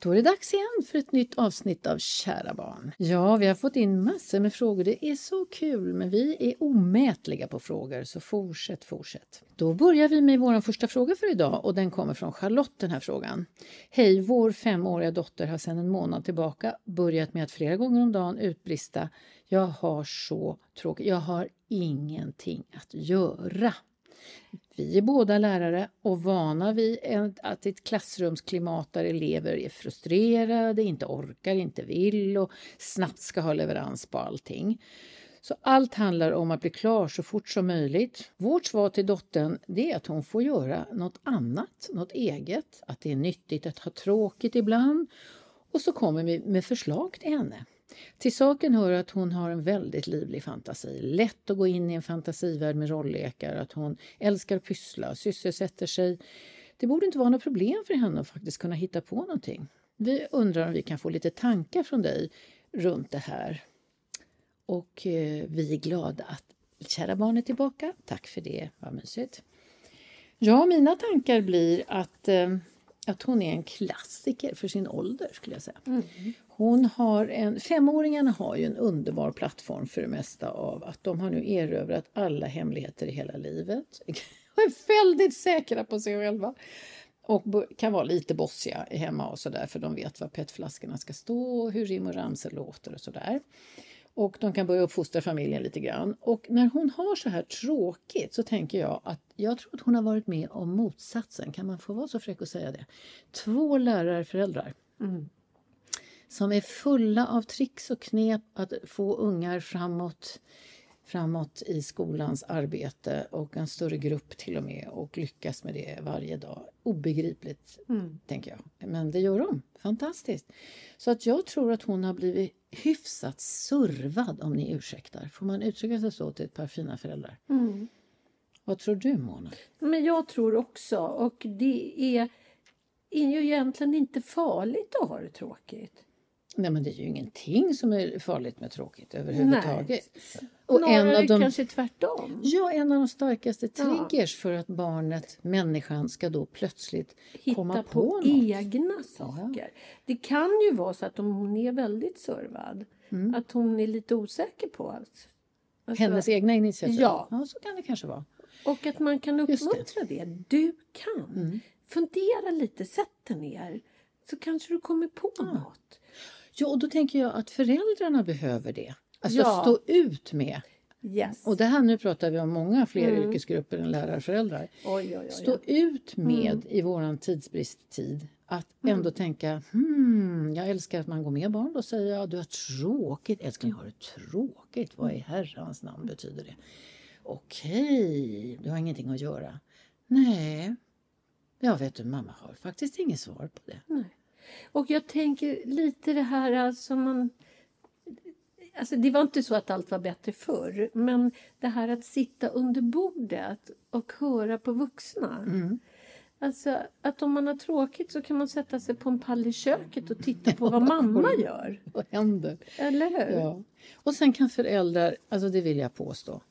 Då är det dags igen för ett nytt avsnitt av Kära barn. Ja, vi har fått in massor med frågor. Det är så kul, men vi är omätliga på frågor, så fortsätt, fortsätt. Då börjar vi med vår första fråga för idag och den kommer från Charlotte den här frågan. Hej, vår femåriga dotter har sedan en månad tillbaka börjat med att flera gånger om dagen utbrista Jag har så tråkigt, jag har ingenting att göra. Vi är båda lärare och vana vid att ett klassrumsklimat där elever är frustrerade, inte orkar, inte vill och snabbt ska ha leverans på allting. Så allt handlar om att bli klar så fort som möjligt. Vårt svar till dottern är att hon får göra något annat, något eget, att det är nyttigt att ha tråkigt ibland och så kommer vi med förslag till henne. Till saken hör att hon har en väldigt livlig fantasi. Lätt att gå in i en fantasivärld med rolllekar, att hon älskar att pyssla, sysselsätter sig. Det borde inte vara något problem för henne att faktiskt kunna hitta på någonting. Vi undrar om vi kan få lite tankar från dig runt det här. Och eh, vi är glada att kära barn är tillbaka. Tack för det, vad mysigt. Ja, mina tankar blir att, eh, att hon är en klassiker för sin ålder skulle jag säga. Mm. Hon har en, femåringarna har ju en underbar plattform för det mesta av att de har nu erövrat alla hemligheter i hela livet. Och är väldigt säkra på sig själva. Och kan vara lite bossiga hemma och sådär för de vet var petflaskorna ska stå och hur rim och ramsor låter och sådär. Och de kan börja uppfostra familjen lite grann. Och när hon har så här tråkigt så tänker jag att jag tror att hon har varit med om motsatsen. Kan man få vara så fräck och säga det? Två lärarföräldrar. Mm. Som är fulla av tricks och knep att få ungar framåt, framåt i skolans arbete och en större grupp till och med och lyckas med det varje dag. Obegripligt, Mm. tänker jag. Men det gör de. Fantastiskt. Så att jag tror att hon har blivit hyfsat servad, om ni ursäktar. Får man uttrycka sig så till ett par fina föräldrar? Mm. Vad tror du, Mona? Men jag tror också, och det är, är ju egentligen inte farligt att ha det tråkigt. Nej, men det är ju ingenting som är farligt med tråkigt överhuvudtaget. Nej. Och en Snarare av de- kanske tvärtom. Ja, en av de starkaste Ja. triggers för att barnet, människan, ska då plötsligt Hitta komma på, på, egna saker. Det kan ju vara så att om hon är väldigt servad, Mm. att hon är lite osäker på allt. Alltså, Hennes egna initiativ? Ja. ja, så kan det kanske vara. Och att man kan Just det. uppmuntra det. Du kan. Mm. Fundera lite, sätt dig ner. Så kanske du kommer på något. Ja, och då tänker jag att föräldrarna behöver det. Alltså Ja. stå ut med. Yes. Och det här nu pratar vi om många fler Mm. yrkesgrupper än lärarföräldrar. oj, oj, oj, Stå ut med Mm. i våran tidsbristtid att ändå tänka hmm, jag älskar att man går med barn. Då säger jag du har tråkigt. Älskling, har du tråkigt? Vad i herrans namn betyder det? Okej, du har ingenting att göra. Nej, ja vet du, mamma har faktiskt inget svar på det. Nej. Och jag tänker lite det här alltså man... Alltså det var inte så att allt var bättre förr, men det här att sitta under bordet och höra på vuxna. Mm. Alltså att om man har tråkigt så kan man sätta sig på en pall i köket och titta på vad mamma gör. Vad händer? Eller hur? Ja. Och sen kan föräldrar, alltså det vill jag påstå,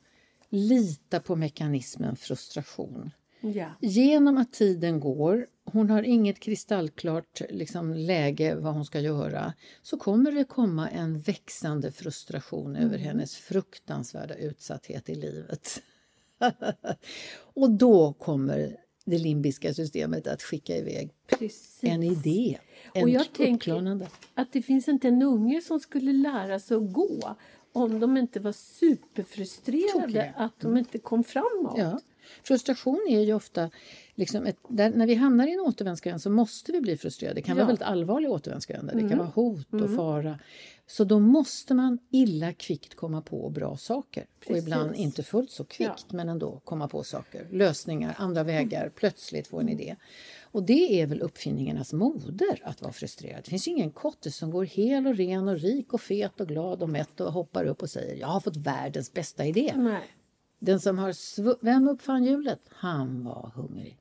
lita på mekanismen frustration. Ja. Genom att tiden går, hon har inget kristallklart liksom, läge vad hon ska göra, så kommer det komma en växande frustration över hennes fruktansvärda utsatthet i livet. och då kommer det limbiska systemet att skicka iväg Precis. en idé, en Och jag tänker att det finns inte en unge som skulle lära sig att gå om de inte var superfrustrerade att de inte kom framåt. Ja. Frustration är ju ofta... Liksom ett, där, när vi hamnar i en återvändsgränd så måste vi bli frustrerade. Det kan Ja. vara väldigt allvarliga återvändsgränder. Det Mm. kan vara hot och fara. Så då måste man illa kvickt komma på bra saker. Och Precis. ibland inte fullt så kvickt men ändå komma på saker. Lösningar, andra vägar, plötsligt få en idé. Och det är väl uppfinningarnas moder att vara frustrerad. Det finns ju ingen kotte som går hel och ren och rik och fet och glad och mätt och hoppar upp och säger jag har fått världens bästa idé. Nej. Den som har sv- Vem uppfann hjulet? Han var hungrig.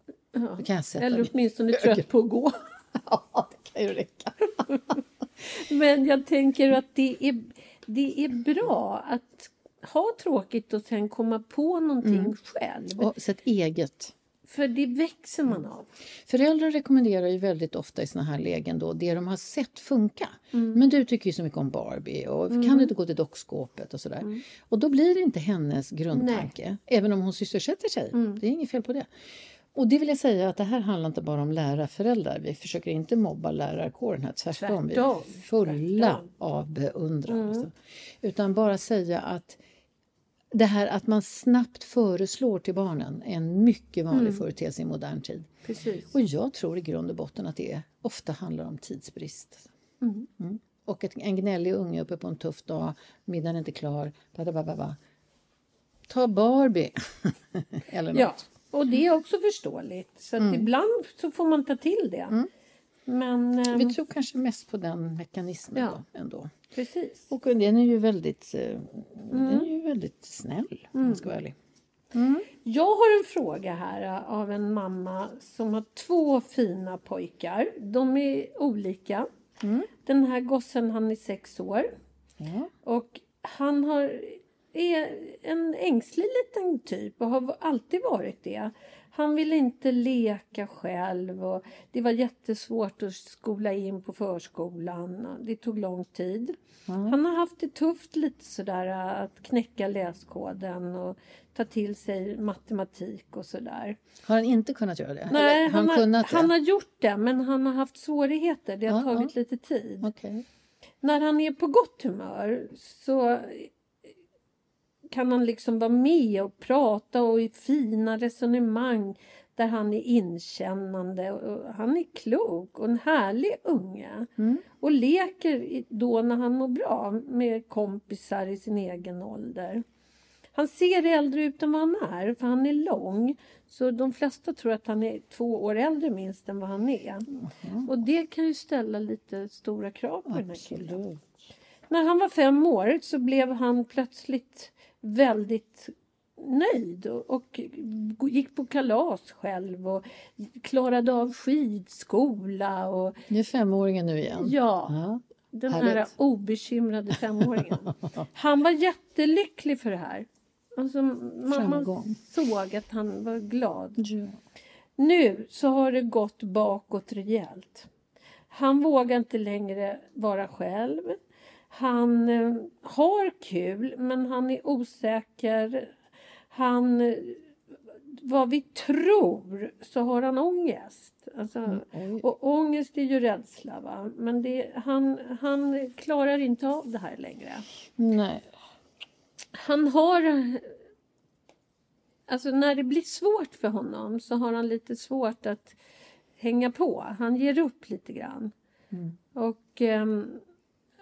Det kan jag sätta Eller mig. åtminstone trött på att gå. Ja, det kan ju räcka. Men jag tänker att det är, det är bra att ha tråkigt och sen komma på någonting Mm. själv. Och så ett eget. För det växer man av. Föräldrar rekommenderar ju väldigt ofta i såna här lägen då det de har sett funka. Men du tycker ju så mycket om Barbie och kan du inte gå till dockskåpet och sådär. Och då blir det inte hennes grundtanke. Även om hon sysselsätter sig. Det är inget fel på det. Och det vill jag säga att det här handlar inte bara om lärarföräldrar. Vi försöker inte mobba lärarkåren här, tvärtom. Vi är fulla Tvärtom. av beundran. alltså. Utan bara säga att det här att man snabbt föreslår till barnen är en mycket vanlig företeelse i modern tid. Precis. Och jag tror i grund och botten att det ofta handlar om tidsbrist. Mm. Och ett, en gnällig unge uppe på en tuff dag, middagen är inte klar, badabababa. Ta Barbie! Eller något. Ja, och det är också förståeligt. Så att ibland så får man ta till det. Men ehm, Vi tror kanske mest på den mekanismen Ja. då, ändå. precis. Och den är ju väldigt, eh, den är ju väldigt snäll, om man ska vara ärlig. Jag har en fråga här äh, av en mamma som har två fina pojkar. De är olika. Den här gossen han är sex år. Ja. Och han har, är en ängslig liten typ och har alltid varit det. Han vill inte leka själv och det var jättesvårt att skola in på förskolan. Det tog lång tid. Han har haft det tufft lite sådär att knäcka läskoden och ta till sig matematik och sådär. Har han inte kunnat göra det? Nej, Eller han, har, kunnat det? han har gjort det men han har haft svårigheter. Det har Ja, tagit lite tid. Okej. När han är på gott humör så kan han liksom vara med och prata och i fina resonemang där han är inkännande. Och han är klok och en härlig unge. Och leker då när han mår bra med kompisar i sin egen ålder. Han ser äldre ut än vad han är, för han är lång. Så de flesta tror att han är två år äldre minst än vad han är. Och det kan ju ställa lite stora krav på den här killen. Absolut. När han var fem år så blev han plötsligt väldigt nöjd och, och gick på kalas själv och klarade av skidskola och Nu är femåringen nu igen. ja, Ja. den härligt. här obekymrade femåringen. Han var jättelycklig för det här. Alltså, man, man såg att han var glad. Ja. Nu så har det gått bakåt rejält. Han vågar inte längre vara själv. Han eh, har kul men han är osäker. Han, eh, vad vi tror så har han ångest. Alltså, oj. och ångest är ju rädsla va. Men det, han, han klarar inte av det här längre. Nej. Han har... Alltså när det blir svårt för honom så har han lite svårt att hänga på. Han ger upp lite grann. Och ehm,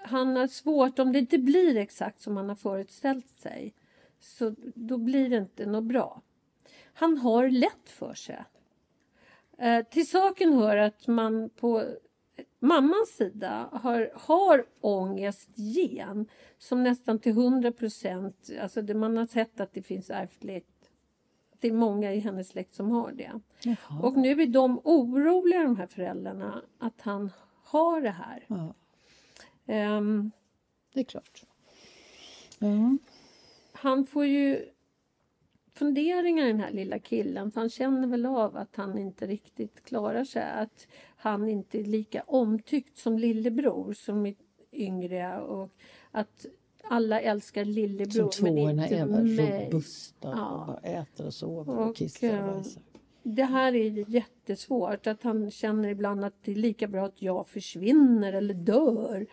han har svårt, om det inte blir exakt som han har föreställt sig, så då blir det inte något bra. Han har lätt för sig. Eh, till saken hör att man på mammans sida har, har ångestgen som nästan till 100 procent, alltså det man har sett att det finns ärftligt, det är många i hennes släkt som har det. Jaha. Och nu är de oroliga de här föräldrarna att han har det här. Ja, Ehm, det är klart. Ja. han får ju funderingar den här lilla killen för han känner väl av att han inte riktigt klarar sig. Att han inte är lika omtyckt som lillebror som är yngre och att alla älskar Som lillebror men tvåorna inte är väl mig. robusta Ja. och bara äter och sover och, Och, kissar och eh, bajsar. Det här är jättesvårt att han känner ibland att det är lika bra att jag försvinner eller dör.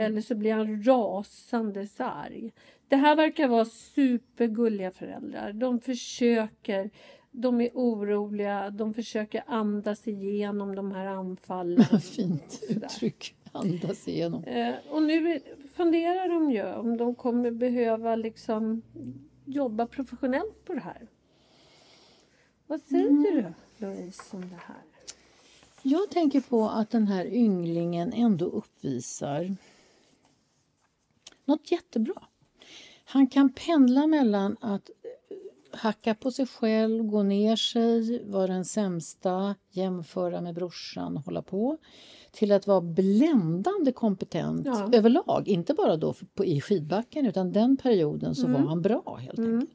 Eller så blir han rasande arg. Det här verkar vara supergulliga föräldrar. De försöker, de är oroliga, de försöker andas igenom de här anfallen. Fint uttryck. Andas igenom. Eh, och nu funderar de ju om de kommer behöva liksom jobba professionellt på det här. Vad säger du Louise om det här? Jag tänker på att den här ynglingen ändå uppvisar något jättebra. Han kan pendla mellan att eh, hacka på sig själv, gå ner sig, vara den sämsta, jämföra med brorsan, hålla på till att vara bländande kompetent Ja. överlag. Inte bara då på, i skidbacken utan den perioden så var han bra helt enkelt.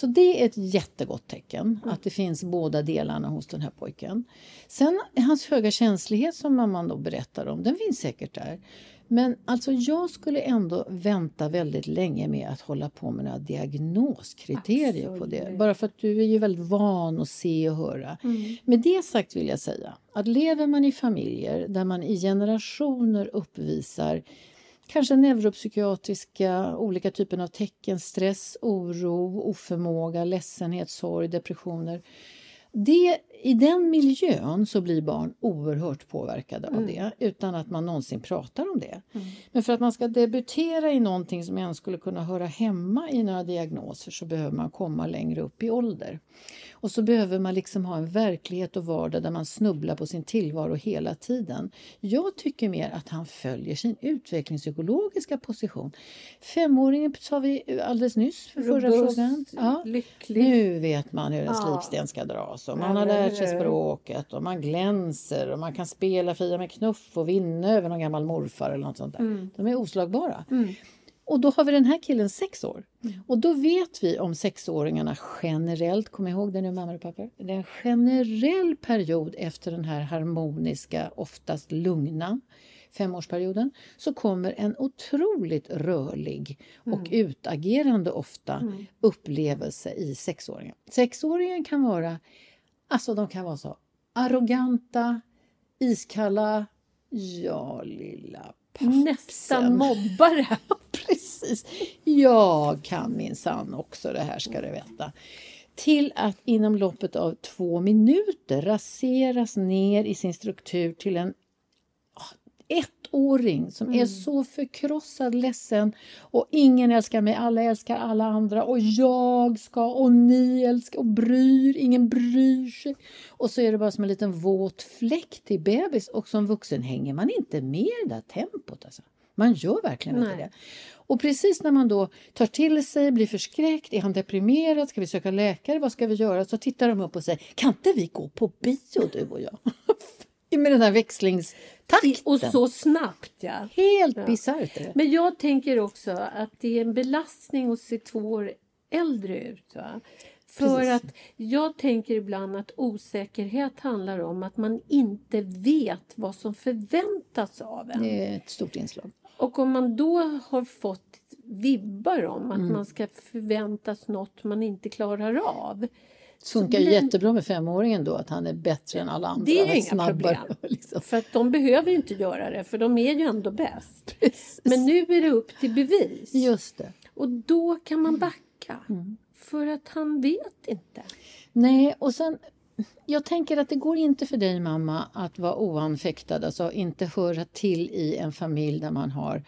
Så det är ett jättegott tecken att det finns båda delarna hos den här pojken. Sen hans höga känslighet som mamman då berättar om, den finns säkert där. Men alltså jag skulle ändå vänta väldigt länge med att hålla på med några diagnoskriterier på det. Absolut. Bara för att du är ju väldigt van att se och höra. Med det sagt vill jag säga att lever man i familjer där man i generationer uppvisar kanske neuropsykiatriska olika typer av tecken, stress, oro, oförmåga, ledsenhet, sorg, depressioner. Det, I den miljön så blir barn oerhört påverkade av det utan att man någonsin pratar om det. Men för att man ska debutera i någonting som ens skulle kunna höra hemma i några diagnoser så behöver man komma längre upp i ålder. Och så behöver man liksom ha en verklighet och vardag där man snubblar på sin tillvaro hela tiden. Jag tycker mer att han följer sin utvecklingspsykologiska position. Femåringen sa vi alldeles nyss för förra Robust, frågan. Ja. lycklig. Nu vet man hur en Ja. slipsten ska dras och man har Eller lärt sig språket och man glänser och man kan spela Fia med knuff och vinna över någon gammal morfar eller något sånt där. Mm. De är oslagbara. Och då har vi den här killen sex år. Och då vet vi om sexåringarna generellt, kom ihåg det nu mammor och pappor, det är en generell period efter den här harmoniska, oftast lugna femårsperioden så kommer en otroligt rörlig och utagerande ofta upplevelse i sexåringen. Sexåringen kan vara, alltså de kan vara så arroganta, iskalla, ja lilla Nästan mobbare. Precis. Jag kan minsann också det här ska du veta. Till att inom loppet av två minuter raseras ner i sin struktur till en ettåring som är så förkrossad, ledsen och ingen älskar mig, alla älskar alla andra och jag ska och ni älskar och bryr, ingen bryr sig. Och så är det bara som en liten våt fläck till bebis och som vuxen hänger man inte med i det där tempot. Alltså. Man gör verkligen inte Nej. det. Och precis när man då tar till sig, blir förskräckt, är han deprimerad, ska vi söka läkare, vad ska vi göra? Så tittar de upp och säger, kan inte vi gå på bio du och jag? Med den här växlingstakten. Och så snabbt ja. Helt Ja. bisarrt. Men jag tänker också att det är en belastning att se två år äldre ut. Va? För Precis. att jag tänker ibland att osäkerhet handlar om att man inte vet vad som förväntas av en. Det är ett stort inslag. Och om man då har fått vibbar om att Mm. man ska förväntas något man inte klarar av. Funkar ju jättebra med femåringen då, att han är bättre än alla andra. Det är inga snabbare, problem. Liksom. För att de behöver inte göra det för de är ju ändå bäst. Precis. Men nu är det upp till bevis. Just det. Och då kan man backa. Mm. För att han vet inte. Nej, och sen... Jag tänker att det går inte för dig mamma att vara oanfäktad, alltså inte höra till i en familj där man har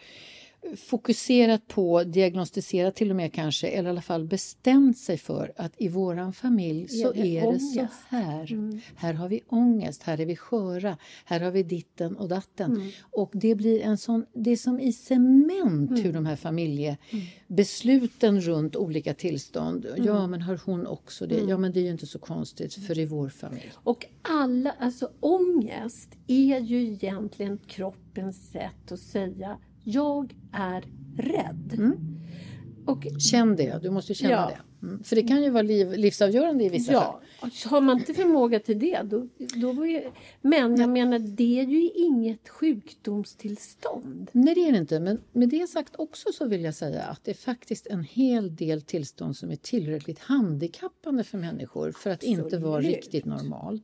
fokuserat på, diagnostiserat till och med kanske, eller i alla fall bestämt sig för att i våran familj så det är det så här. Mm. Här har vi ångest, här är vi sköra, här har vi ditten och datten. Mm. Och det blir en sån, det är som i cement Mm. hur de här familjebesluten runt olika tillstånd. Mm. Ja, men har hon också det? Ja, men det är ju inte så konstigt för i vår familj. Och alla, alltså ångest är ju egentligen kroppens sätt att säga jag är rädd. Och Känn det, du måste känna Ja. det. Mm. För det kan ju vara liv, livsavgörande i vissa fall. ja, har man inte förmåga till det då, då var ju, Men jag menar det är ju inget sjukdomstillstånd. Nej, det är det inte. Men med det sagt också så vill jag säga att det är faktiskt en hel del tillstånd som är tillräckligt handikappande för människor för att inte vara Absolut. riktigt normalt.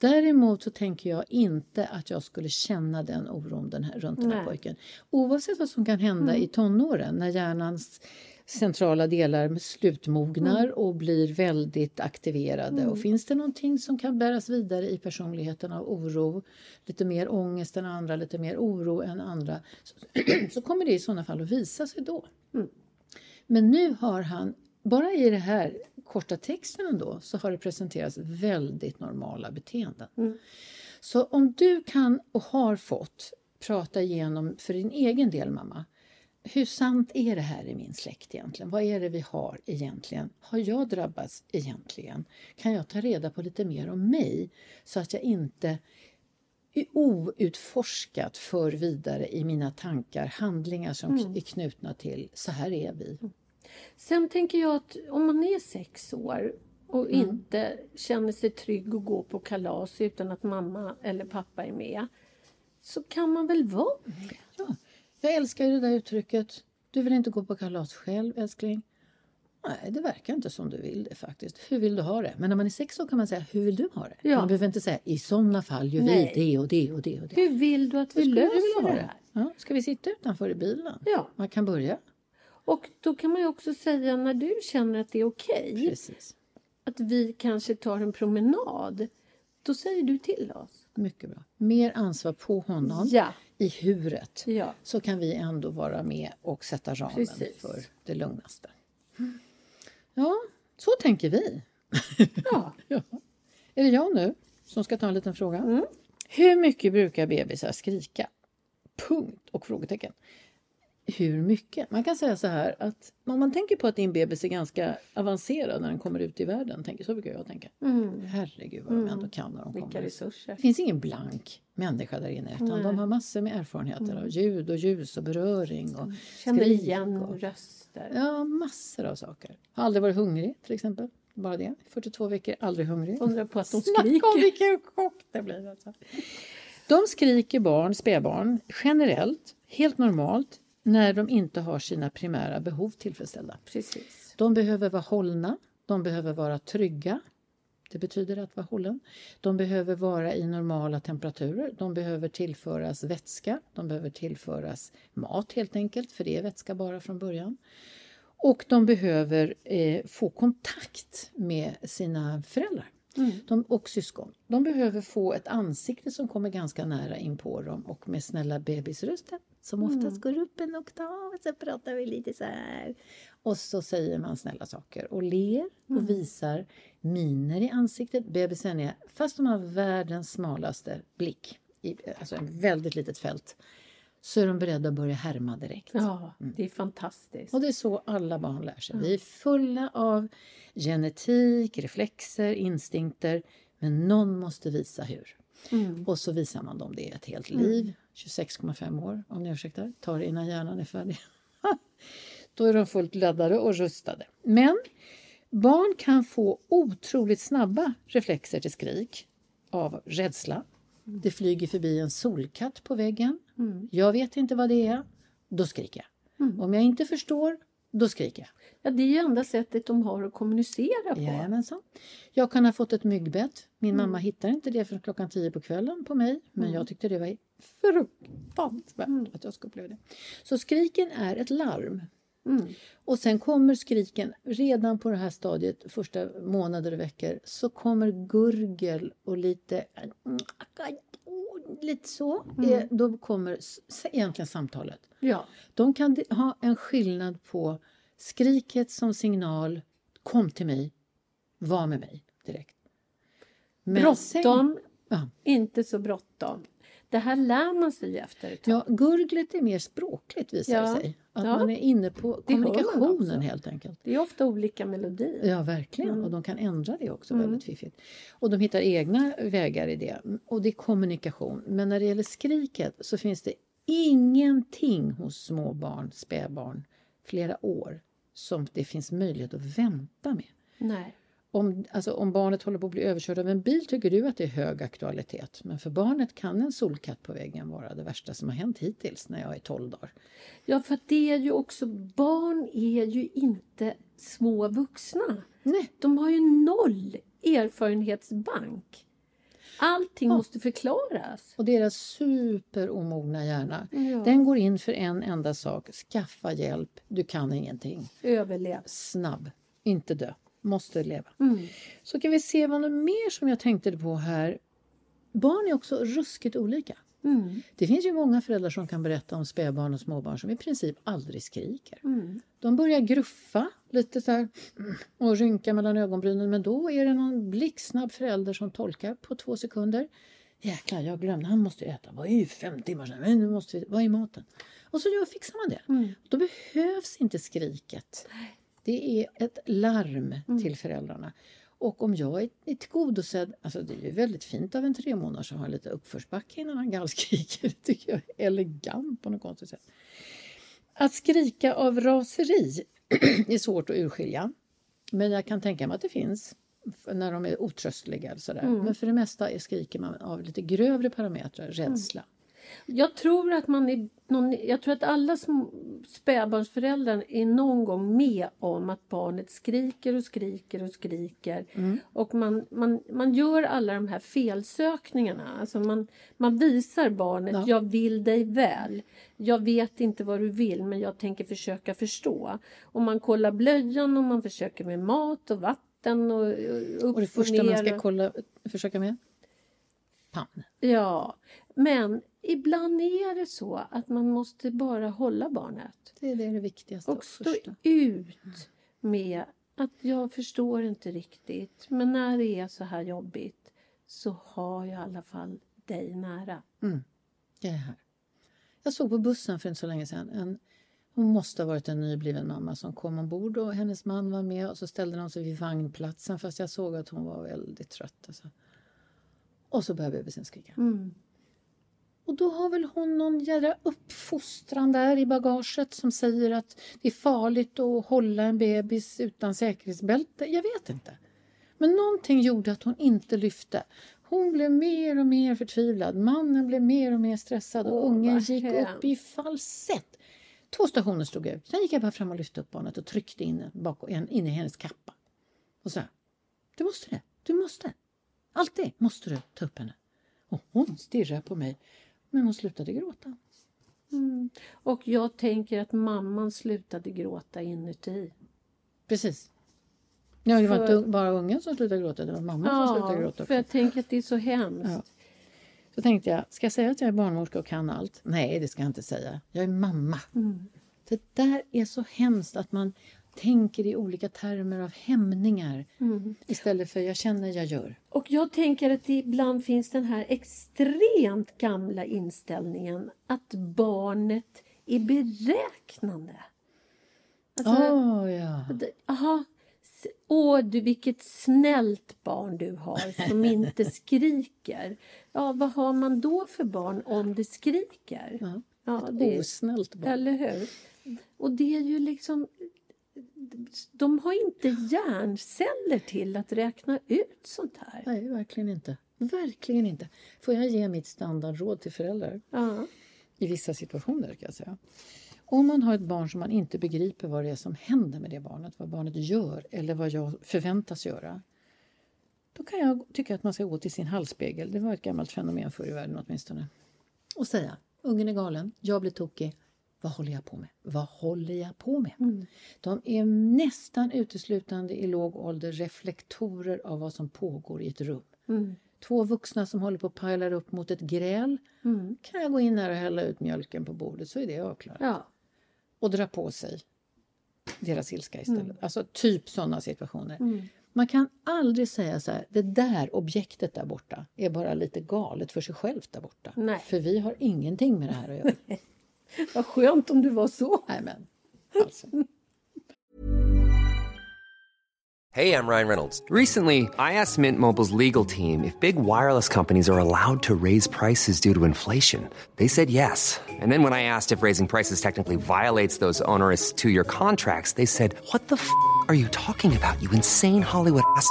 Däremot så tänker jag inte att jag skulle känna den oron den här, runt den här Nej. pojken. Oavsett vad som kan hända i tonåren när hjärnans centrala delar slutmognar och blir väldigt aktiverade. Och finns det någonting som kan bäras vidare i personligheten av oro, lite mer ångest än andra, lite mer oro än andra, så, så kommer det i sådana fall att visa sig då. Men nu har han, bara i det här korta texten ändå, så har det presenterats väldigt normala beteenden. Så om du kan och har fått prata igenom för din egen del mamma, hur sant är det här i min släkt egentligen? Vad är det vi har egentligen? Har jag drabbats egentligen? Kan jag ta reda på lite mer om mig så att jag inte outforskat för vidare i mina tankar handlingar som är knutna till så här är vi. Sen tänker jag att om man är sex år och Mm. inte känner sig trygg att gå på kalas utan att mamma eller pappa är med så kan man väl vara med? Ja, jag älskar ju det där uttrycket. Du vill inte gå på kalas själv älskling? Nej, det verkar inte som du vill det faktiskt. Hur vill du ha det? Men när man är sex år kan man säga, hur vill du ha det? Ja. Man behöver inte säga, i sådana fall gör Nej. vi det och det och det och det. Hur vill du att vi löser ha det här? Ja, ska vi sitta utanför i bilen? Ja. Man kan börja. Och då kan man ju också säga när du känner att det är okej Precis. att vi kanske tar en promenad. Då säger du till oss. Mycket bra. Mer ansvar på honom Ja. i huret. Ja. Så kan vi ändå vara med och sätta ramen Precis. för det lugnaste. Ja, så tänker vi. Ja. Ja. Är det jag nu som ska ta en liten fråga? Hur mycket brukar bebisar skrika? Punkt och frågetecken. Hur mycket? Man kan säga så här att om man tänker på att din bebis är ganska avancerad när den kommer ut i världen, tänker, så brukar jag tänka. Herregud vad de ändå kan när de Vilka kommer. resurser. Det finns ingen blank människa där inne utan de har massor med erfarenheter av ljud och ljus och beröring och Känner skrik igen och, röster. Ja, massor av saker. Har aldrig varit hungrig till exempel. Bara det. 42 veckor, aldrig hungrig. Undrar på att de Snacka om skriker. vilken chock det blir. Alltså. De skriker barn, spädbarn, generellt, helt normalt, när de inte har sina primära behov tillfredsställda. Precis. De behöver vara hållna, de behöver vara trygga. Det betyder att vara hållen. De behöver vara i normala temperaturer. De behöver tillföras vätska. De behöver tillföras mat helt enkelt, för det är vätska bara från början. Och de behöver eh, få kontakt med sina föräldrar de, och syskon. De behöver få ett ansikte som kommer ganska nära in på dem och med snälla bebisrösten som oftast går upp en oktav och så pratar vi lite så här. Och så säger man snälla saker och ler och visar miner i ansiktet. Bebisen är, fast de har världens smalaste blick, i, alltså en väldigt litet fält, så är de beredda att börja härma direkt. Ja, det är fantastiskt. Och det är så alla barn lär sig. Vi är fulla av genetik, reflexer, instinkter. Men någon måste visa hur. Och så visar man dem det ett helt liv. 26,5 år om ni ursäktar. Tar det innan hjärnan är färdig. Då är de fullt laddade och rustade. Men barn kan få otroligt snabba reflexer till skrik av rädsla. Det flyger förbi en solkatt på väggen. Jag vet inte vad det är. Då skriker jag. Om jag inte förstår, då skriker jag. Ja, det är ju enda sättet de har att kommunicera på. Jajamensan. Jag kan ha fått ett myggbett. Min mamma hittar inte det förrän klockan tio på kvällen på mig. Men jag tyckte det var fruktansvärt att jag skulle uppleva det. Så skriken är ett larm. Och sen kommer skriken, redan på det här stadiet, första månader och veckor, så kommer gurgel och lite lite så. Mm. Eh, Då kommer egentligen samtalet. Ja. De kan ha en skillnad på skriket som signal, kom till mig, var med mig direkt. Men Bråttom, Ja. inte så bråttom. Det här lär man sig efter ett tag. Ja, gurglet är mer språkligt visar Ja. sig. Att Ja. man är inne på kommunikationen helt enkelt. Det är ofta olika melodier. Ja, verkligen. Mm. Och de kan ändra det också Mm. väldigt fiffigt. Och de hittar egna vägar i det. Och det är kommunikation. Men när det gäller skriket så finns det ingenting hos små barn, spädbarn, flera år som det finns möjlighet att vänta med. Nej. Om, alltså, om barnet håller på att bli överkörd av en bil tycker du att det är hög aktualitet. Men för barnet kan en solkatt på väggen vara det värsta som har hänt hittills när jag är 12 dagar. Ja, för det är ju också, barn är ju inte små vuxna. Nej, De har ju noll erfarenhetsbank. Allting Ja. måste förklaras. och deras superomogna hjärna Ja. Den går in för en enda sak. Skaffa hjälp. Du kan ingenting. Överlev. Snabb. Inte dö. Måste leva. Mm. Så kan vi se vad något mer som jag tänkte på här. Barn är också ruskigt olika. Mm. Det finns ju många föräldrar som kan berätta om spädbarn och småbarn som i princip aldrig skriker. Mm. De börjar gruffa lite så här och rynka mellan ögonbrynen men då är det någon blixtsnabb förälder som tolkar på två sekunder. Jäklar, jag glömde, han måste äta. Vad är fem timmar sedan? Men nu måste vi, vad är maten? Och så gör, fixar man det. Mm. Då behövs inte skriket. Det är ett larm Mm. till föräldrarna. Och om jag är tillgodosedd, alltså det är ju väldigt fint av en tre månader som har lite uppförsbacke innan han gallskriker. Det tycker jag är elegant på något konstigt sätt. Att skrika av raseri är svårt att urskilja. Men jag kan tänka mig att det finns när de är otröstliga. Sådär. Mm. Men för det mesta är skriker man av lite grövre parametrar, rädsla. Jag tror att man är någon, jag tror att alla spädbarnsföräldrar är någon gång med om att barnet skriker och skriker och skriker. Mm. Och man, man, man gör alla de här felsökningarna. Alltså man, man visar barnet, Ja. jag vill dig väl. Jag vet inte vad du vill men jag tänker försöka förstå. Och man kollar blöjan och man försöker med mat och vatten och, och upp Och det första man ner ska och- kolla, försöka med? Famn. Ja, men ibland är det så att man måste bara hålla barnet. Det är det, viktigaste och, stå första. ut med att jag förstår inte riktigt. Men när det är så här jobbigt så har jag i alla fall dig nära. Jag är här. Jag såg på bussen för inte så länge sedan en hon måste ha varit en nybliven mamma som kom ombord och hennes man var med och så ställde de sig vid vagnplatsen fast jag såg att hon var väldigt trött. Alltså. Och så började bebisen skrika. Mm. Och då har väl hon någon jädra uppfostran där i bagaget som säger att det är farligt att hålla en bebis utan säkerhetsbälte. Jag vet inte. Men någonting gjorde att hon inte lyfte. Hon blev mer och mer förtvivlad. Mannen blev mer och mer stressad och Åh, ungen gick hemskt. upp i falsett. Två stationer stod ut. Sen gick jag bara fram och lyfte upp barnet och tryckte in, bak, in, in i hennes kappa. Och sa, du måste det. Du måste. Alltid måste du ta upp henne. Och hon stirrade på mig. Men hon slutade gråta. Mm. Och jag tänker att mamman slutade gråta inuti. Precis. Ja, det var För- inte bara ungen som slutade gråta, det var mamman som slutade Ja, gråta för också. jag tänker att det är så hemskt. Ja. Så tänkte jag, ska jag säga att jag är barnmorska och kan allt? Nej, det ska jag inte säga. Jag är mamma. Mm. Det där är så hemskt att man tänker i olika termer av hämningar Mm. istället för jag känner, jag gör. Och jag tänker att ibland finns den här extremt gamla inställningen att barnet är beräknande. Alltså, Åh, ja. Aha, åh du vilket snällt barn du har som inte skriker. Ja, vad har man då för barn om det skriker? ja. Ja, Ett det, osnällt barn. eller hur? Och det är ju liksom... De har inte hjärnceller till att räkna ut sånt här. Nej, verkligen inte. Verkligen inte. Får jag ge mitt standardråd till föräldrar? Ja. I vissa situationer kan jag säga. Om man har ett barn som man inte begriper vad det är som händer med det barnet, vad barnet gör eller vad jag förväntas göra. Då kan jag tycka att man ska gå till sin halsspegel, det var ett gammalt fenomen förr i världen åtminstone. Och säga, ungen är galen, jag blir tokig. Vad håller jag på med? Vad håller jag på med? Mm. De är nästan uteslutande i låg ålder reflektorer av vad som pågår i ett rum. Mm. två vuxna som håller på att pajlar upp mot ett gräl. Mm. Kan jag gå in här och hälla ut mjölken på bordet så är det avklarat. Ja. Och dra på sig deras ilska istället. Alltså typ sådana situationer. Mm. Man kan aldrig säga så här, det där objektet där borta är bara lite galet för sig självt där borta. Nej. För vi har ingenting med det här att göra. Vad skönt om du var så. Nej men, alltså. Hey, I'm Ryan Reynolds. Recently, I asked Mint Mobile's legal team if big wireless companies are allowed to raise prices due to inflation. They said yes. And then when I asked if raising prices technically violates those onerous two year contracts, they said, What the f are you talking about, you insane Hollywood ass?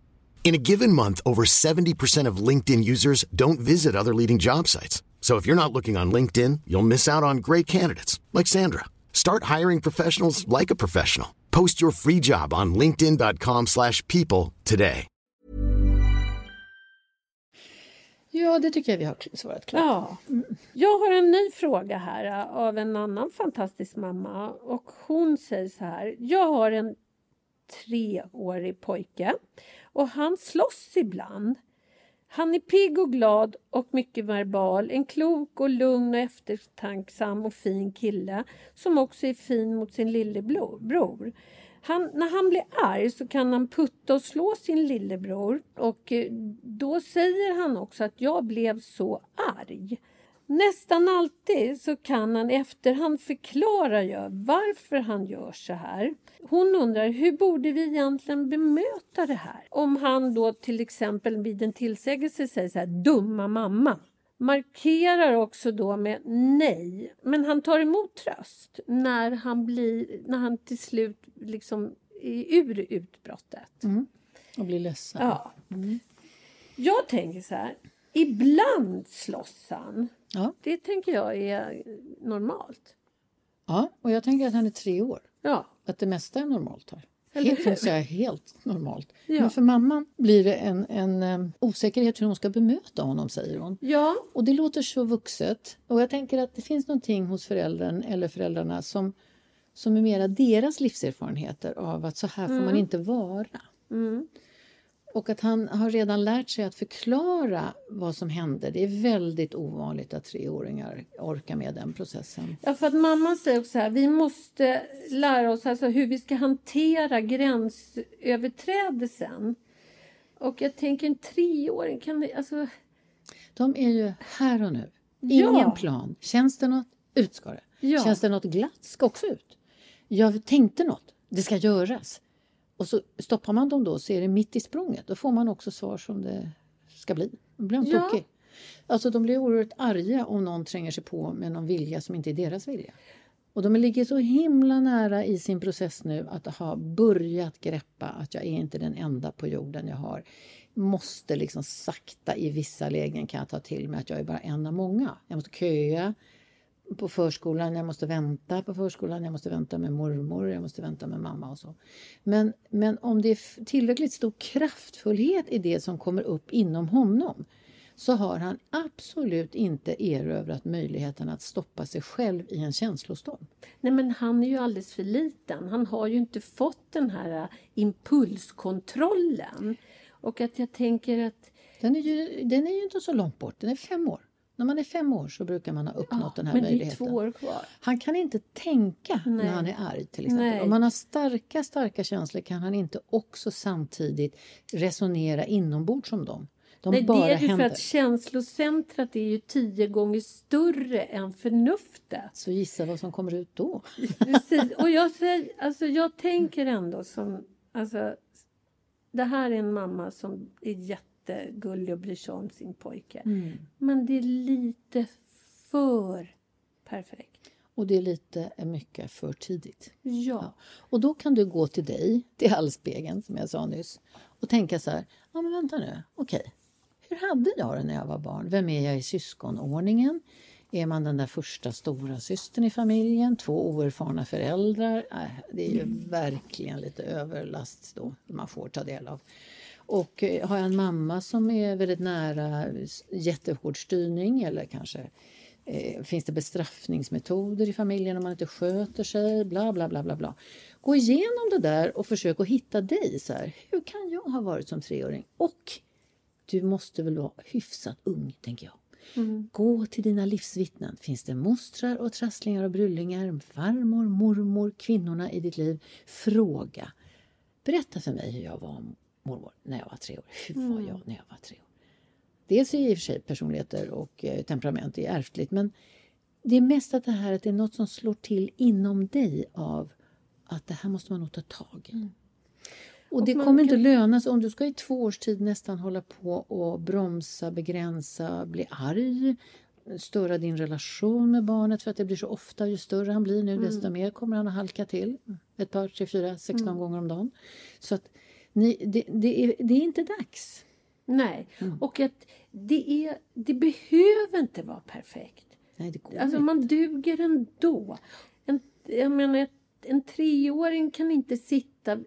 In a given month, over 70% of LinkedIn users don't visit other leading job sites. So if you're not looking on LinkedIn, you'll miss out on great candidates like Sandra. Start hiring professionals like a professional. Post your free job on linkedin.com/people slash people today. Ja, det tycker jag vi har svarat klart. Ja. Jag har en ny fråga här äh, av en annan fantastisk mamma. Och Hon säger så här. Jag har en treårig pojke och han slåss ibland. Han är pigg och glad och mycket verbal. En klok och lugn och eftertanksam och fin kille som också är fin mot sin lillebror. Han, när han blir arg så kan han putta och slå sin lillebror och eh, då säger han också att jag blev så arg. Nästan alltid så kan han efterhand förklara ju varför han gör så här. Hon undrar hur borde vi egentligen bemöta det här? Om han då till exempel vid en tillsägelse säger så här dumma mamma. Markerar också då med nej, men han tar emot tröst när han, blir, när han till slut liksom är ur utbrottet. Och bli ledsen. Ja. Jag tänker så här. Ibland slåss han. Ja. Det tänker jag är normalt. ja, och jag tänker att han är tre år. Ja. Att det mesta är normalt här. Helt, säga helt normalt. Ja. Men för mamman blir det en, en osäkerhet hur hon ska bemöta honom, säger hon. Ja. Och det låter så vuxet. Och jag tänker att det finns någonting hos föräldern eller föräldrarna som, som är mera deras livserfarenheter av att så här får man inte vara. Mm. Och att han har redan lärt sig att förklara vad som hände. Det är väldigt ovanligt att treåringar orkar med den processen. ja, för att mamman säger också så här. Vi måste lära oss alltså hur vi ska hantera gränsöverträdelsen. Och jag tänker en treåring kan... Alltså, De är ju här och nu. Ja. Ingen plan. Känns det något, ut ska det. Ja. Känns det något glatt, ska också ut. Jag tänkte något, det ska göras. Och så stoppar man dem då så är det mitt i språnget. Då får man också svar som det ska bli. Då blir de Ja. tokig. Alltså de blir oerhört arga om någon tränger sig på med någon vilja som inte är deras vilja. Och de ligger så himla nära i sin process nu att ha börjat greppa att jag är inte den enda på jorden jag har. Måste liksom sakta i vissa lägen kan jag ta till mig att jag är bara en av många. Jag måste köa på förskolan, jag måste vänta på förskolan, jag måste vänta med mormor, jag måste vänta med mamma och så. Men, men om det är tillräckligt stor kraftfullhet i det som kommer upp inom honom så har han absolut inte erövrat möjligheten att stoppa sig själv i en känslostorm. nej men han är ju alldeles för liten. Han har ju inte fått den här äh, impulskontrollen. Och att jag tänker att Den är, ju, den är ju inte så långt bort, den är fem år. När man är fem år så brukar man ha uppnått den här men det är möjligheten. två år kvar. Han kan inte tänka Nej. när han är arg till exempel. Nej. Om man har starka, starka känslor kan han inte också samtidigt resonera inombords som dem. De Nej, det är ju för händer. att känslocentrat är ju tio gånger större än förnuftet. Så gissa vad som kommer ut då. Precis. Och jag, säger, alltså, jag tänker ändå som... Alltså, det här är en mamma som är jättegullig och bryr sig om sin pojke. Men det är lite för perfekt. Och det är lite mycket för tidigt. Ja. Och då kan du gå till dig, till hallspegeln som jag sa nyss och tänka så här, ja men vänta nu, okej. hur hade jag det när jag var barn? Vem är jag i syskonordningen? Är man den där första stora systern i familjen? Två oerfarna föräldrar? Äh, det är ju verkligen lite överlast då man får ta del av. Och eh, har jag en mamma som är väldigt nära jättehård styrning eller kanske eh, finns det bestraffningsmetoder i familjen om man inte sköter sig? Bla, bla, bla, bla, bla. Gå igenom det där och försök att hitta dig. Så här. Hur kan jag ha varit som treåring? Och du måste väl vara hyfsat ung, tänker jag. Gå till dina livsvittnen. Finns det mostrar och trasslingar och bryllingar, farmor, mormor, kvinnorna i ditt liv? Fråga. Berätta för mig hur jag var mormor när jag var tre år. Hur var jag när jag var tre år? Dels är i och för sig personligheter och eh, temperament är ärftligt men det är mest att det här att det är något som slår till inom dig av att det här måste man nog ta tag i. Och det man kommer inte kan- löna sig om du ska i två års tid nästan hålla på och bromsa, begränsa, bli arg, störa din relation med barnet för att det blir så ofta. Ju större han blir nu desto mer kommer han att halka till. Ett par, tre, fyra, 16 gånger om dagen. Så att ni, det, det, är, det är inte dags. Nej, Mm. och att det, är, det behöver inte vara perfekt. Nej, det går Alltså inte. man duger ändå. En, jag menar, en treåring kan inte sitta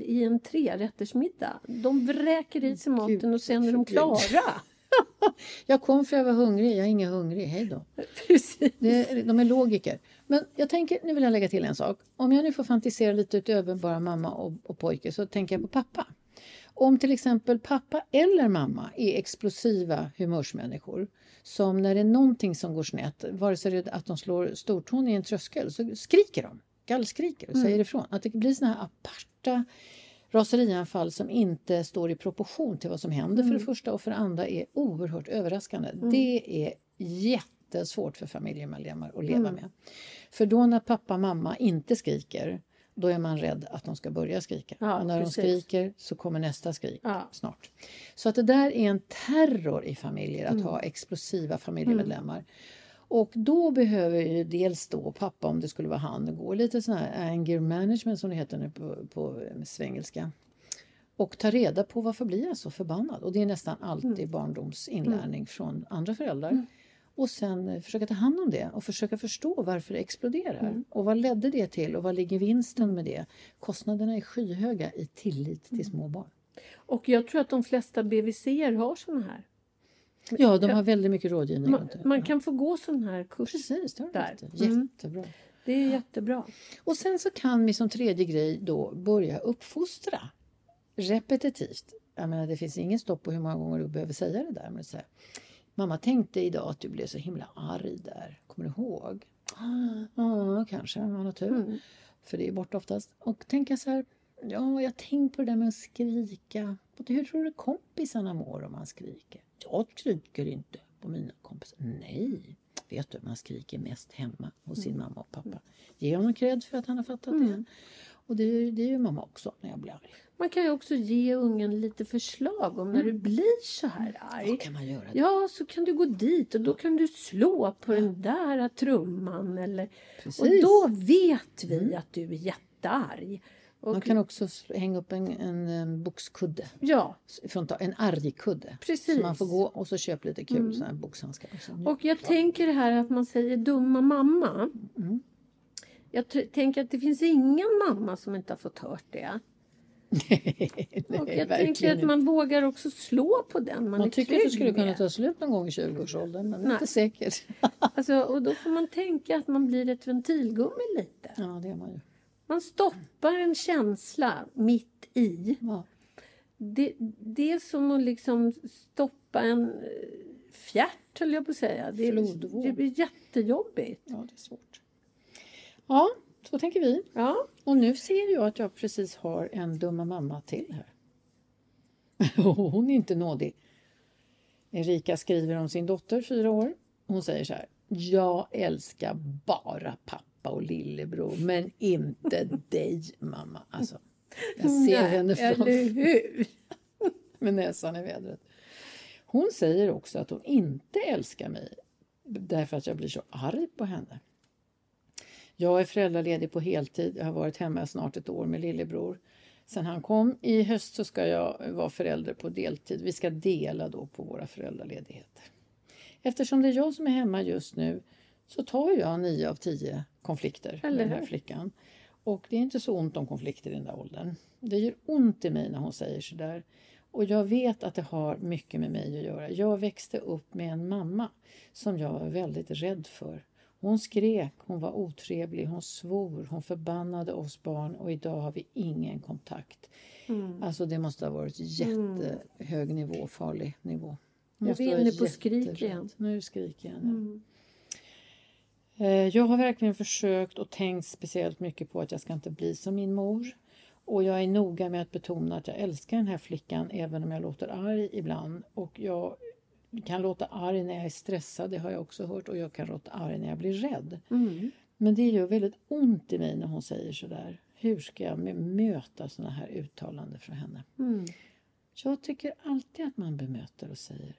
i en trerättersmiddag. De vräker i sig maten och sen är de klara. Jag kom för jag var hungrig, jag är ingen hungrig. Hej då. Precis. Det, de är logiker. Men jag tänker, nu vill jag lägga till en sak. Om jag nu får fantisera lite utöver bara mamma och, och pojke så tänker jag på pappa. Om till exempel pappa eller mamma är explosiva humörsmänniskor som när det är någonting som går snett, vare sig det är att de slår stortån i en tröskel, så skriker de, gallskriker och säger ifrån. Att det blir såna här aparta raserianfall som inte står i proportion till vad som händer för det första och för det andra är oerhört överraskande. Det är jättesvårt för familjemedlemmar att leva med. För då när pappa och mamma inte skriker då är man rädd att de ska börja skrika. Ja, och när precis. de skriker så kommer nästa skrik Ja. snart. Så att det där är en terror i familjer att ha explosiva familjemedlemmar. Och då behöver ju dels då pappa, om det skulle vara han, gå lite sån här anger management som det heter nu på, på svengelska. Och ta reda på varför blir jag så förbannad? Och det är nästan alltid barndomsinlärning från andra föräldrar. Och sen eh, försöka ta hand om det och försöka förstå varför det exploderar. Och vad ledde det till och vad ligger vinsten med det? Kostnaderna är skyhöga i tillit till små barn. Och jag tror att de flesta BVC har såna här. Ja, de har väldigt mycket rådgivning. Man, man kan få gå sån här kurs. Precis, det har Där. Mm. Jättebra. Det är jättebra. Och sen så kan vi som tredje grej då börja uppfostra repetitivt. Jag menar, det finns ingen stopp på hur många gånger du behöver säga det där. Men så här, Mamma tänkte idag att du blev så himla arg där. Kommer du ihåg? Ja, kanske. om Man har tur. För det är borta oftast. Och tänka så här. Ja, jag tänkte på det där med att skrika. Hur tror du kompisarna mår om man skriker? Jag skriker inte på mina kompisar. Nej, vet du, man skriker mest hemma hos sin mamma och pappa. Ge honom cred för att han har fattat det. Och det, det är ju mamma också när jag blir arg. Man kan ju också ge ungen lite förslag om när du blir så här arg. Vad kan man göra? Ja, så kan du gå dit och då kan du slå på den där trumman. Eller, och Precis. då vet vi att du är jättearg. Och, Man kan också hänga upp en, en, boxkudde. Ja, Från, en argkudde. Precis. Så man får gå och så köp lite kul såna här boxhandskar. också. och jag tänker det här att man säger dumma mamma. Mm. Jag tänker att det finns ingen mamma som inte har fått hört det. Nej, Och jag tänker att man vågar också slå på den man, Man är tycker att det skulle kunna ta slut någon gång i 20-årsåldern, men Nej. inte säkert. Alltså, och då får man tänka att man blir ett ventilgummi lite. Ja, det är man ju. Man stoppar en känsla mitt i. Ja. Det, det är som att liksom stoppa en eh, fjärt, höll jag på att säga. Det, Flodvåg. det blir jättejobbigt. ja, det är svårt. Ja, så tänker vi. Ja, Och nu ser jag att jag precis har en dumma mamma till här. Hon är inte nådig. Erika skriver om sin dotter, fyra år. Hon säger så här. Jag älskar bara pappa och lillebror, men inte dig mamma. Alltså, jag ser henne eller framför hur? med näsan i vädret. Hon säger också att hon inte älskar mig därför att jag blir så arg på henne. Jag är föräldraledig på heltid. Jag har varit hemma snart ett år med lillebror. Sen han kom i höst så ska jag vara förälder på deltid. Vi ska dela då på våra föräldraledigheter. Eftersom det är jag som är hemma just nu så tar jag nio av tio konflikter med den här flickan. Och det är inte så ont om konflikter i den där åldern. Det gör ont i mig när hon säger sådär. Och jag vet att det har mycket med mig att göra. Jag växte upp med en mamma som jag var väldigt rädd för. Hon skrek, hon var otrevlig, hon svor, hon förbannade oss barn och idag har vi ingen kontakt. Mm. Alltså det måste ha varit jättehög nivå, farlig nivå. Nu är vi inne på skrik igen. Nu är det skrik igen. ja. Mm. Eh, Jag har verkligen försökt och tänkt speciellt mycket på att jag ska inte bli som min mor. Och jag är noga med att betona att jag älskar den här flickan även om jag låter arg ibland. Och jag kan låta arg när jag är stressad, det har jag också hört. Och jag kan låta arg när jag blir rädd. Mm. Men det gör väldigt ont i mig när hon säger sådär. Hur ska jag möta sådana här uttalanden från henne? Mm. Jag tycker alltid att man bemöter och säger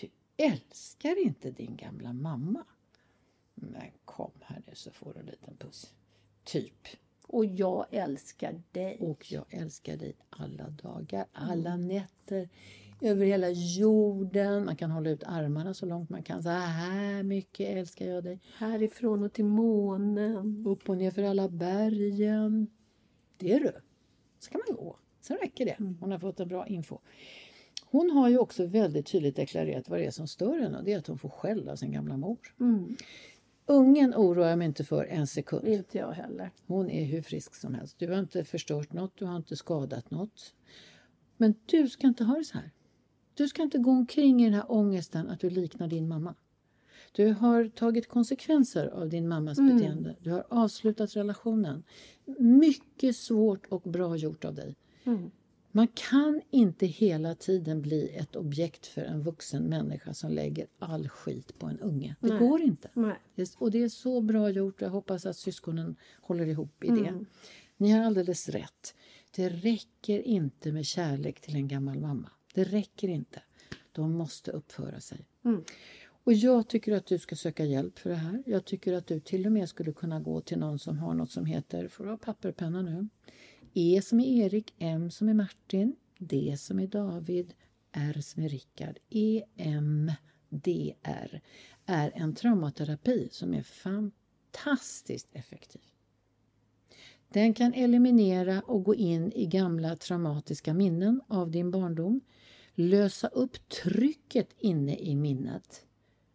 Du älskar inte din gamla mamma. Men kom här nu så får du en liten puss. Typ. Och jag älskar dig. Och jag älskar dig alla dagar, alla nätter, över hela jorden. Man kan hålla ut armarna så långt man kan. Så här mycket älskar jag dig. Härifrån och till månen. Upp och ner för alla bergen. Det är du. Så kan man gå. Sen räcker det. Hon har fått en bra info. Hon har ju också väldigt tydligt deklarerat vad det är som stör henne. och Det är att hon får skäll av sin gamla mor. Mm. Ungen oroar jag mig inte för en sekund. Inte jag heller. Hon är hur frisk som helst. Du har inte förstört något, du har inte skadat något. Men du ska inte ha det så här. Du ska inte gå omkring i den här ångesten att du liknar din mamma. Du har tagit konsekvenser av din mammas beteende. Du har avslutat relationen. Mycket svårt och bra gjort av dig. Mm. Man kan inte hela tiden bli ett objekt för en vuxen människa som lägger all skit på en unge. Det Nej. går inte. Nej. Och det är så bra gjort. Jag hoppas att syskonen håller ihop i det. Mm. Ni har alldeles rätt. Det räcker inte med kärlek till en gammal mamma. Det räcker inte. De måste uppföra sig. Mm. Och jag tycker att du ska söka hjälp för det här. Jag tycker att du till och med skulle kunna gå till någon som har något som heter, får du ha papper och penna nu? E som är Erik, M som är Martin, D som är David, R som är Rickard. E EMDR är en traumaterapi som är fantastiskt effektiv. Den kan eliminera och gå in i gamla traumatiska minnen av din barndom. Lösa upp trycket inne i minnet.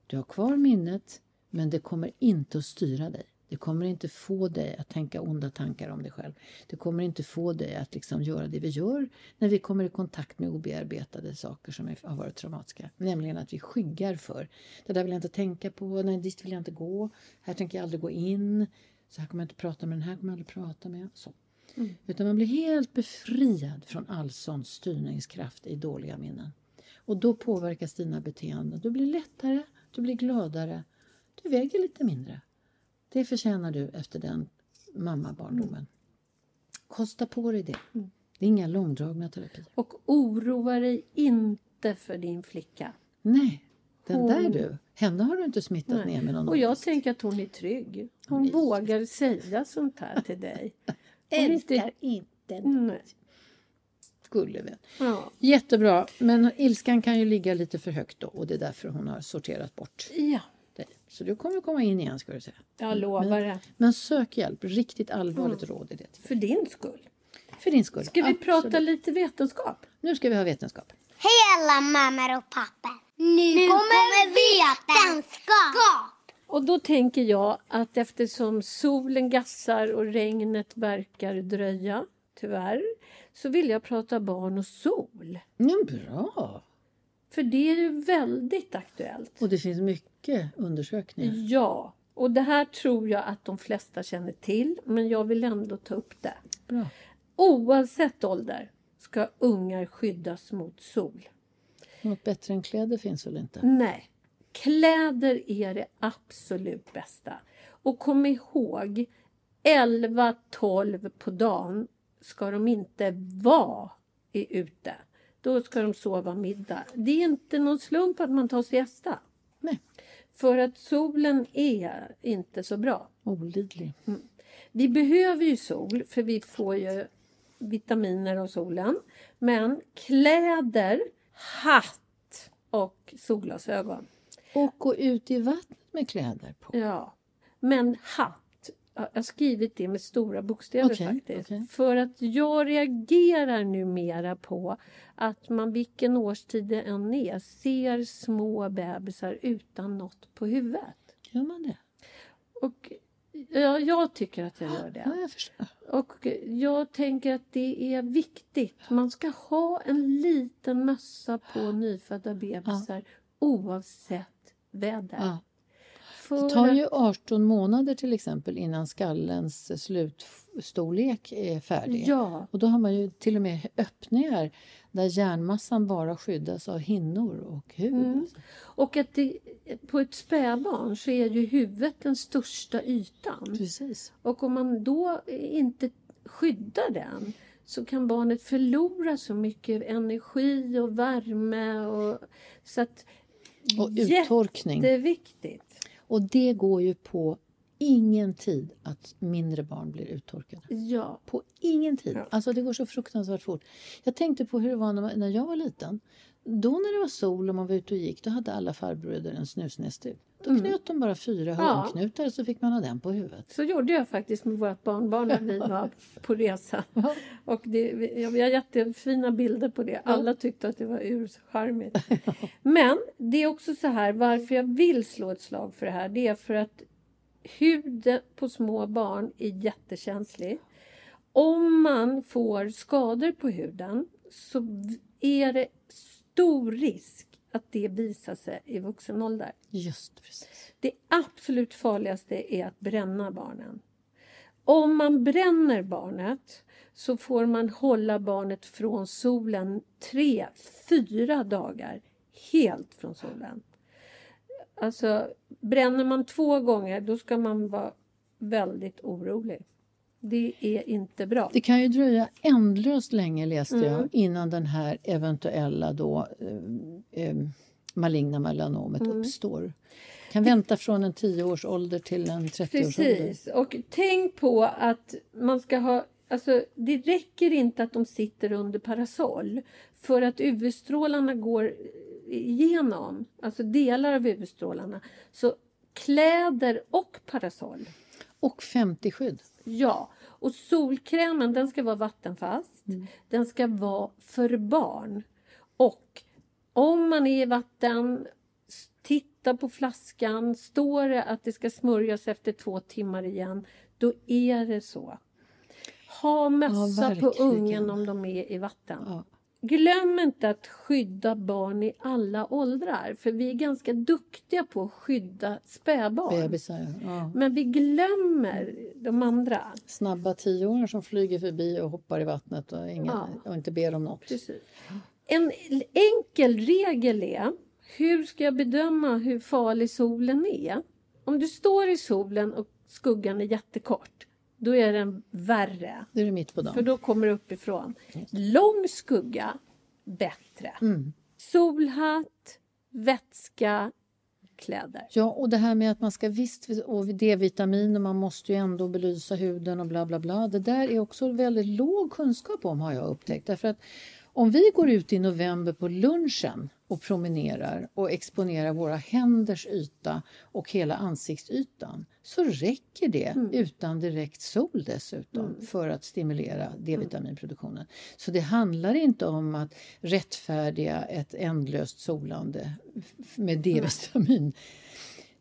Du har kvar minnet, men det kommer inte att styra dig. Det kommer inte få dig att tänka onda tankar om dig själv. Det kommer inte få dig att liksom göra det vi gör när vi kommer i kontakt med obearbetade saker som har varit traumatiska. Nämligen att vi skyggar för. Det där vill jag inte tänka på, nej dit vill jag inte gå, här tänker jag aldrig gå in, så här kommer jag inte prata med den här kommer jag aldrig prata med. Så. Utan man blir helt befriad från all sån styrningskraft i dåliga minnen. Och då påverkas dina beteenden. Du blir lättare, du blir gladare, du väger lite mindre. Det förtjänar du efter den mammabarndomen. Kosta på dig det. Det är inga långdragna terapier. Och oroa dig inte för din flicka. Nej, den Hon- där du. Henne har du inte smittat ner med någon Och jag ångest. tänker att hon är trygg. Hon är vågar säga sånt här till dig. Älskar inte Nej. Gullevän. Ja. Jättebra, men ilskan kan ju ligga lite för högt då och det är därför hon har sorterat bort ja. Så du kommer komma in igen ska du säga. jag lovar det. Men sök hjälp, riktigt allvarligt råd i det. För din skull. För din skull. Ska vi Absolut. prata lite vetenskap? Nu ska vi ha vetenskap. Hej alla mammor och pappor! Nu, kommer vetenskap! Och då tänker jag att eftersom solen gassar och regnet verkar dröja, tyvärr, så vill jag prata barn och sol. Ja, bra! För det är ju väldigt aktuellt. Och det finns mycket undersökningar. Ja, och det här tror jag att de flesta känner till, men jag vill ändå ta upp det. Bra. Oavsett ålder ska ungar skyddas mot sol. Något bättre än kläder finns väl inte? Nej, kläder är det absolut bästa. Och kom ihåg, 11-12 på dagen ska de inte vara i ute. Då ska de sova middag. Det är inte någon slump att man tar siesta. Nej. För att solen är inte så bra. Olidlig. Vi behöver ju sol för vi får ju vitaminer och solen. Men kläder, hatt och solglasögon. Och gå ut i vattnet med kläder på. Ja, men hatt. Jag har skrivit det med stora bokstäver Okej, faktiskt. okej. För att jag reagerar numera på att man vilken årstid det än är ser små bebisar utan något på huvudet. Gör man det? Och ja, jag tycker att jag gör det. Ja, jag förstår. Och jag tänker att det är viktigt. Man ska ha en liten mössa på nyfödda bebisar oavsett väder. Ja. För Det tar ju 18 månader till exempel innan skallens slutstorlek är färdig. Ja, Och då har man ju till och med öppningar där hjärnmassan bara skyddas av hinnor och hud. Mm. och att det, på ett spädbarn så är ju huvudet den största ytan. Precis. Och om man då inte skyddar den så kan barnet förlora så mycket energi och värme. Och, så att, Och uttorkning. Jätteviktigt. Och det går ju på ingen tid att mindre barn blir uttorkade. Ja. På ingen tid. Ja. Alltså det går så fruktansvärt fort. Jag tänkte på hur det var när, jag var liten. Då när det var sol och man var ute och gick, då hade alla farbröder en snusnäsduk. Då knöt de bara fyra Mm. Ja. hörnknutar så fick man ha den på huvudet. Så gjorde jag faktiskt med vårt barnbarn när vi var på resa. Ja. Och det, vi har jättefina bilder på det. Alla tyckte att det var urcharmigt. Men det är också så här, varför jag vill slå ett slag för det här, det är för att huden på små barn är jättekänslig. Om man får skador på huden så är det stor risk att det visar sig i vuxen ålder. Just precis. Det absolut farligaste är att bränna barnen. Om man bränner barnet så får man hålla barnet från solen tre, fyra dagar. Helt från solen. Alltså, bränner man två gånger då ska man vara väldigt orolig. Det är inte bra. Det kan ju dröja ändlöst länge läste Mm. jag innan den här eventuella då, eh, eh, maligna melanomet Mm. uppstår. Kan vänta från en 10-års ålder till en 30-årsålder. Precis. Och tänk på att man ska ha... Alltså, det räcker inte att de sitter under parasoll. För att UV-strålarna går igenom, alltså delar av UV-strålarna. Så kläder och parasoll. Och 50-skydd. Ja, och solkrämen den ska vara vattenfast. Den ska vara för barn. Och om man är i vatten, titta på flaskan. Står det att det ska smörjas efter två timmar igen, då är det så. Ha mössa på verkligen. ungen om de är i vatten. Ja. Glöm inte att skydda barn i alla åldrar. För vi är ganska duktiga på att skydda spädbarn. Bebisar, ja. Men vi glömmer de andra. Snabba tioåringar som flyger förbi och hoppar i vattnet och, ingen, Ja. och inte ber om något. Precis. En enkel regel är hur ska jag bedöma hur farlig solen är? Om du står i solen och skuggan är jättekort, då är den värre. Det är mitt på dagen. För då kommer det uppifrån. Lång skugga, bättre. Mm. Solhatt, vätska, kläder. Ja, och det här med att man ska visst och D-vitamin och man måste ju ändå belysa huden och bla bla bla. Det där är också väldigt låg kunskap om har jag upptäckt. Därför att om vi går ut i november på lunchen och promenerar och exponerar våra händers yta och hela ansiktsytan så räcker det utan direkt sol dessutom för att stimulera D-vitaminproduktionen. Så det handlar inte om att rättfärdiga ett ändlöst solande med D-vitamin.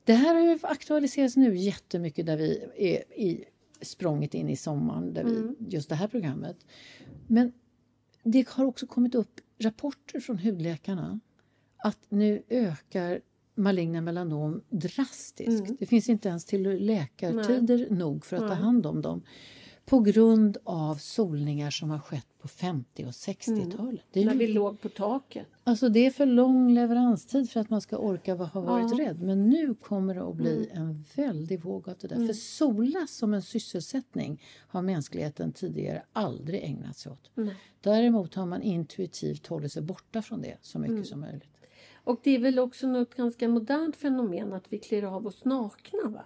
Det här har ju aktualiserats nu jättemycket där vi är i språnget in i sommaren, där vi, just det här programmet. Men det har också kommit upp rapporter från hudläkarna att nu ökar maligna melanom drastiskt. Det finns inte ens till läkartider nog för att ta hand om dem. På grund av solningar som har skett på 50 och 60-talet. Det, är När vi låg på taket. alltså det är för lång leveranstid för att man ska orka ha varit rädd. Men nu kommer det att bli en väldig våg av det där. För sola som en sysselsättning har mänskligheten tidigare aldrig ägnat sig åt. Däremot har man intuitivt hållit sig borta från det så mycket som möjligt. Och det är väl också något ganska modernt fenomen att vi klär av oss nakna. Va?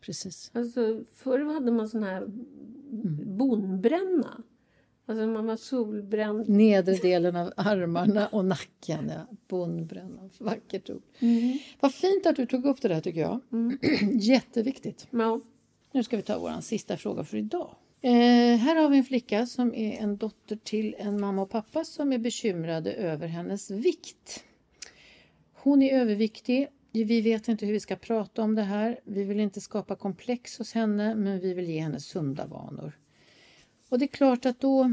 Precis. Alltså, förr hade man sån här Mm. Bonbränna. Alltså man var solbränd. Nedre delen av armarna och nacken. Ja. Bondbränna. Vackert ord. Mm. Vad fint att du tog upp det där tycker jag. Jätteviktigt. Ja. Nu ska vi ta vår sista fråga för idag. Eh, här har vi en flicka som är en dotter till en mamma och pappa som är bekymrade över hennes vikt. Hon är överviktig. Vi vet inte hur vi ska prata om det här. Vi vill inte skapa komplex hos henne men vi vill ge henne sunda vanor. Och det är klart att då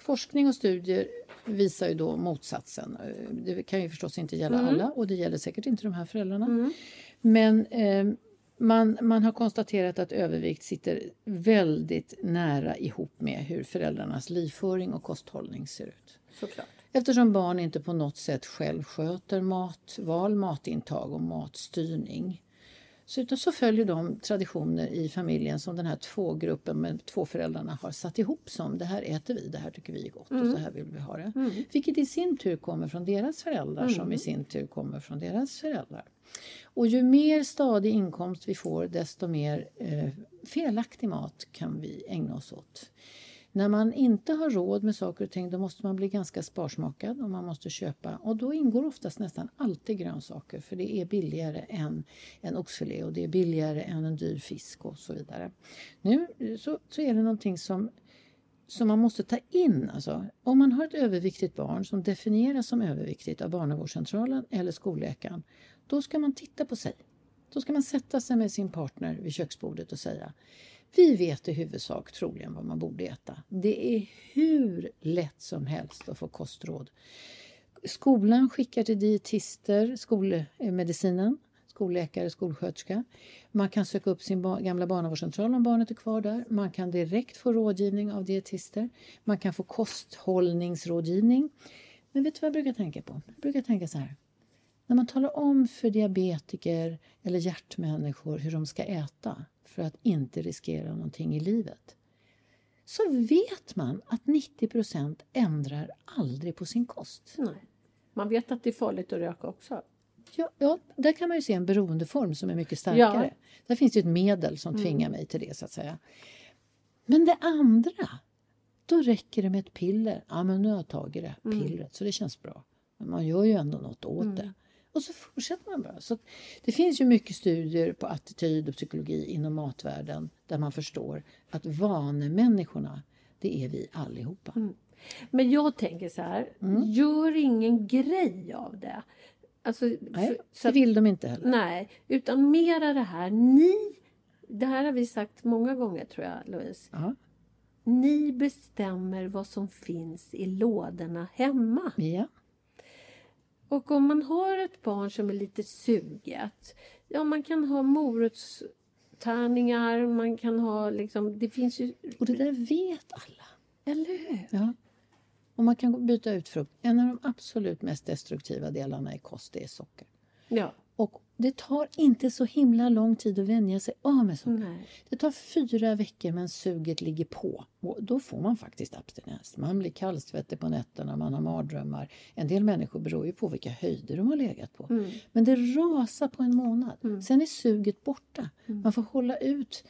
forskning och studier visar ju då motsatsen. Eh, Det kan ju förstås inte gälla alla och det gäller säkert inte de här föräldrarna. Men eh, man, man har konstaterat att övervikt sitter väldigt nära ihop med hur föräldrarnas livföring och kosthållning ser ut. Såklart. Eftersom barn inte på något sätt själv sköter matval, matintag och matstyrning. Så, utan så följer de traditioner i familjen som den här tvågruppen med två föräldrarna har satt ihop som det här äter vi, det här tycker vi är gott och så här vill vi ha det. Vilket i sin tur kommer från deras föräldrar som i sin tur kommer från deras föräldrar. Och ju mer stadig inkomst vi får desto mer eh, felaktig mat kan vi ägna oss åt. När man inte har råd med saker och ting då måste man bli ganska sparsmakad och man måste köpa och då ingår oftast nästan alltid grönsaker för det är billigare än en oxfilé och det är billigare än en dyr fisk och så vidare. Nu så, så är det någonting som som man måste ta in. Alltså, om man har ett överviktigt barn som definieras som överviktigt av barnavårdscentralen eller skolläkaren, då ska man titta på sig. Då ska man sätta sig med sin partner vid köksbordet och säga vi vet i huvudsak troligen vad man borde äta. Det är hur lätt som helst att få kostråd. Skolan skickar till dietister, skolmedicinen, skolläkare, skolsköterska. Man kan söka upp sin gamla barnavårdscentral om barnet är kvar där. Man kan direkt få rådgivning av dietister. Man kan få kosthållningsrådgivning. Men vet du vad jag brukar tänka på? Jag brukar tänka så här. När man talar om för diabetiker eller hjärtmänniskor hur de ska äta för att inte riskera någonting i livet så vet man att 90% ändrar aldrig på sin kost. Nej. Man vet att det är farligt att röka också. Ja, ja, där kan man ju se en beroendeform som är mycket starkare. Där finns det ett medel som tvingar mig till det så att säga. Men det andra, då räcker det med ett piller. Ja, men nu har jag tagit det här pillret så det känns bra. Men man gör ju ändå något åt det. Och så fortsätter man bara. Så att det finns ju mycket studier på attityd och psykologi inom matvärlden där man förstår att vanemänniskorna, det är vi allihopa. Men jag tänker så här, gör ingen grej av det. Alltså, Nej, för- så det att- vill de inte heller. Nej, utan mera det här, ni, det här har vi sagt många gånger tror jag Louise. Ja. Ni bestämmer vad som finns i lådorna hemma. Ja. Och om man har ett barn som är lite suget, ja man kan ha morotstärningar, man kan ha liksom, det finns ju, Och det där vet alla. eller hur? Ja. Och man kan byta ut frukt. En av de absolut mest destruktiva delarna i kost det är socker. Ja. Och det tar inte så himla lång tid att vänja sig av med socker. Nej. Det tar fyra veckor men suget ligger på. Och då får man faktiskt abstinens. Man blir kallsvettig på nätterna, man har mardrömmar. En del människor beror ju på vilka höjder de har legat på. Men det rasar på en månad. Sen är suget borta. Man får hålla ut.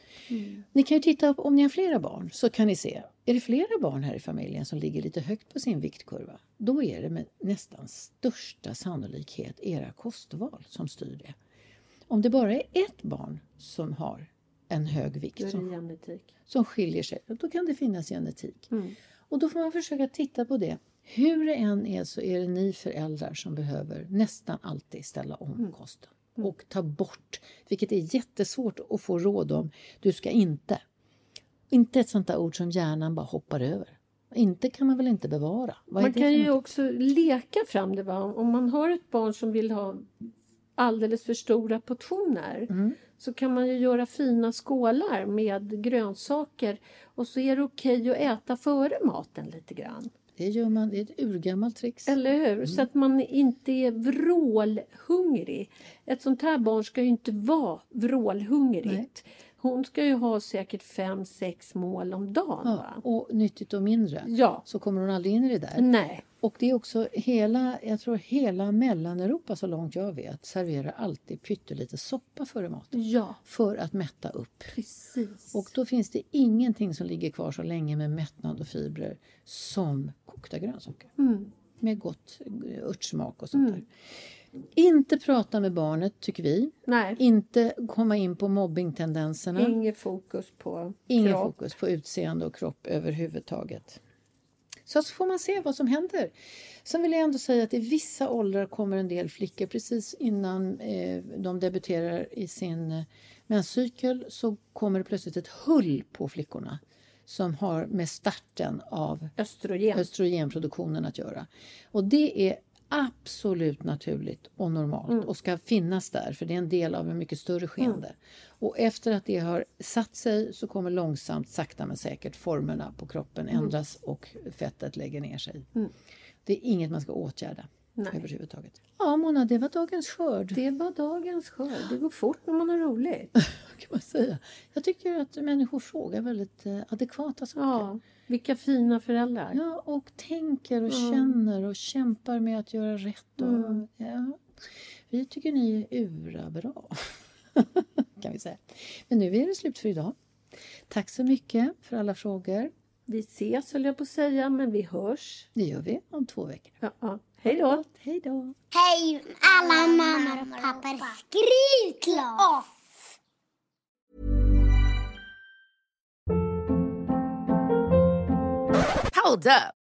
Ni kan ju titta om ni har flera barn så kan ni se. Är det flera barn här i familjen som ligger lite högt på sin viktkurva? Då är det med nästan största sannolikhet era kostval som styr det. Om det bara är ett barn som har en hög vikt som som skiljer sig, då kan det finnas genetik. Och då får man försöka titta på det. Hur det än är så är det ni föräldrar som behöver nästan alltid ställa om kosten. Och ta bort, vilket är jättesvårt att få råd om, du ska inte. Inte ett sånt där ord som hjärnan bara hoppar över. Inte kan man väl inte bevara? Man kan ju något? också leka fram det. Va? Om man har ett barn som vill ha alldeles för stora portioner Mm. så kan man ju göra fina skålar med grönsaker och så är det okej att äta före maten lite grann. Det gör man, det är ett urgammalt trix. Eller hur? Så att man inte är vrålhungrig. Ett sånt här barn ska ju inte vara vrålhungrigt. Hon ska ju ha säkert fem, sex mål om dagen. Ja, och nyttigt och mindre. Ja. Så kommer hon aldrig in i det där. Nej. Och det är också hela, jag tror hela Mellaneuropa så långt jag vet serverar alltid pyttelite soppa före maten. Ja, För att mätta upp. precis. Och då finns det ingenting som ligger kvar så länge med mättnad och fibrer som kokta grönsaker. Mm. Med gott eh, örtsmak och sånt där. Inte prata med barnet tycker vi. Nej, Inte komma in på mobbingtendenserna. inget fokus på Ingen kropp. fokus på utseende och kropp överhuvudtaget. Så så får man se vad som händer. Sen vill jag ändå säga att i vissa åldrar kommer en del flickor precis innan eh, de debuterar i sin eh, menscykel så kommer det plötsligt ett hull på flickorna som har med starten av Östrogen. östrogenproduktionen att göra. Och det är absolut naturligt och normalt och ska finnas där för det är en del av en mycket större skeende. Och efter att det har satt sig så kommer långsamt, sakta men säkert formerna på kroppen ändras och fettet lägger ner sig. Det är inget man ska åtgärda Nej. överhuvudtaget. Ja Mona, det var dagens skörd. Det var dagens skörd. Det går fort när man har roligt. kan man säga. Jag tycker att människor frågar väldigt eh, adekvata saker. Ja, vilka fina föräldrar. Ja, och tänker och känner och kämpar med att göra rätt. Och, Mm. ja, vi tycker ni är ura bra. kan vi säga. Men nu är det slut för idag. Tack så mycket för alla frågor. Vi ses höll jag på att säga, men vi hörs. Det gör vi om två veckor. Ja, ja. Hej då! Hej då! Hej alla mammor och pappor. Skriv klart! Hold up.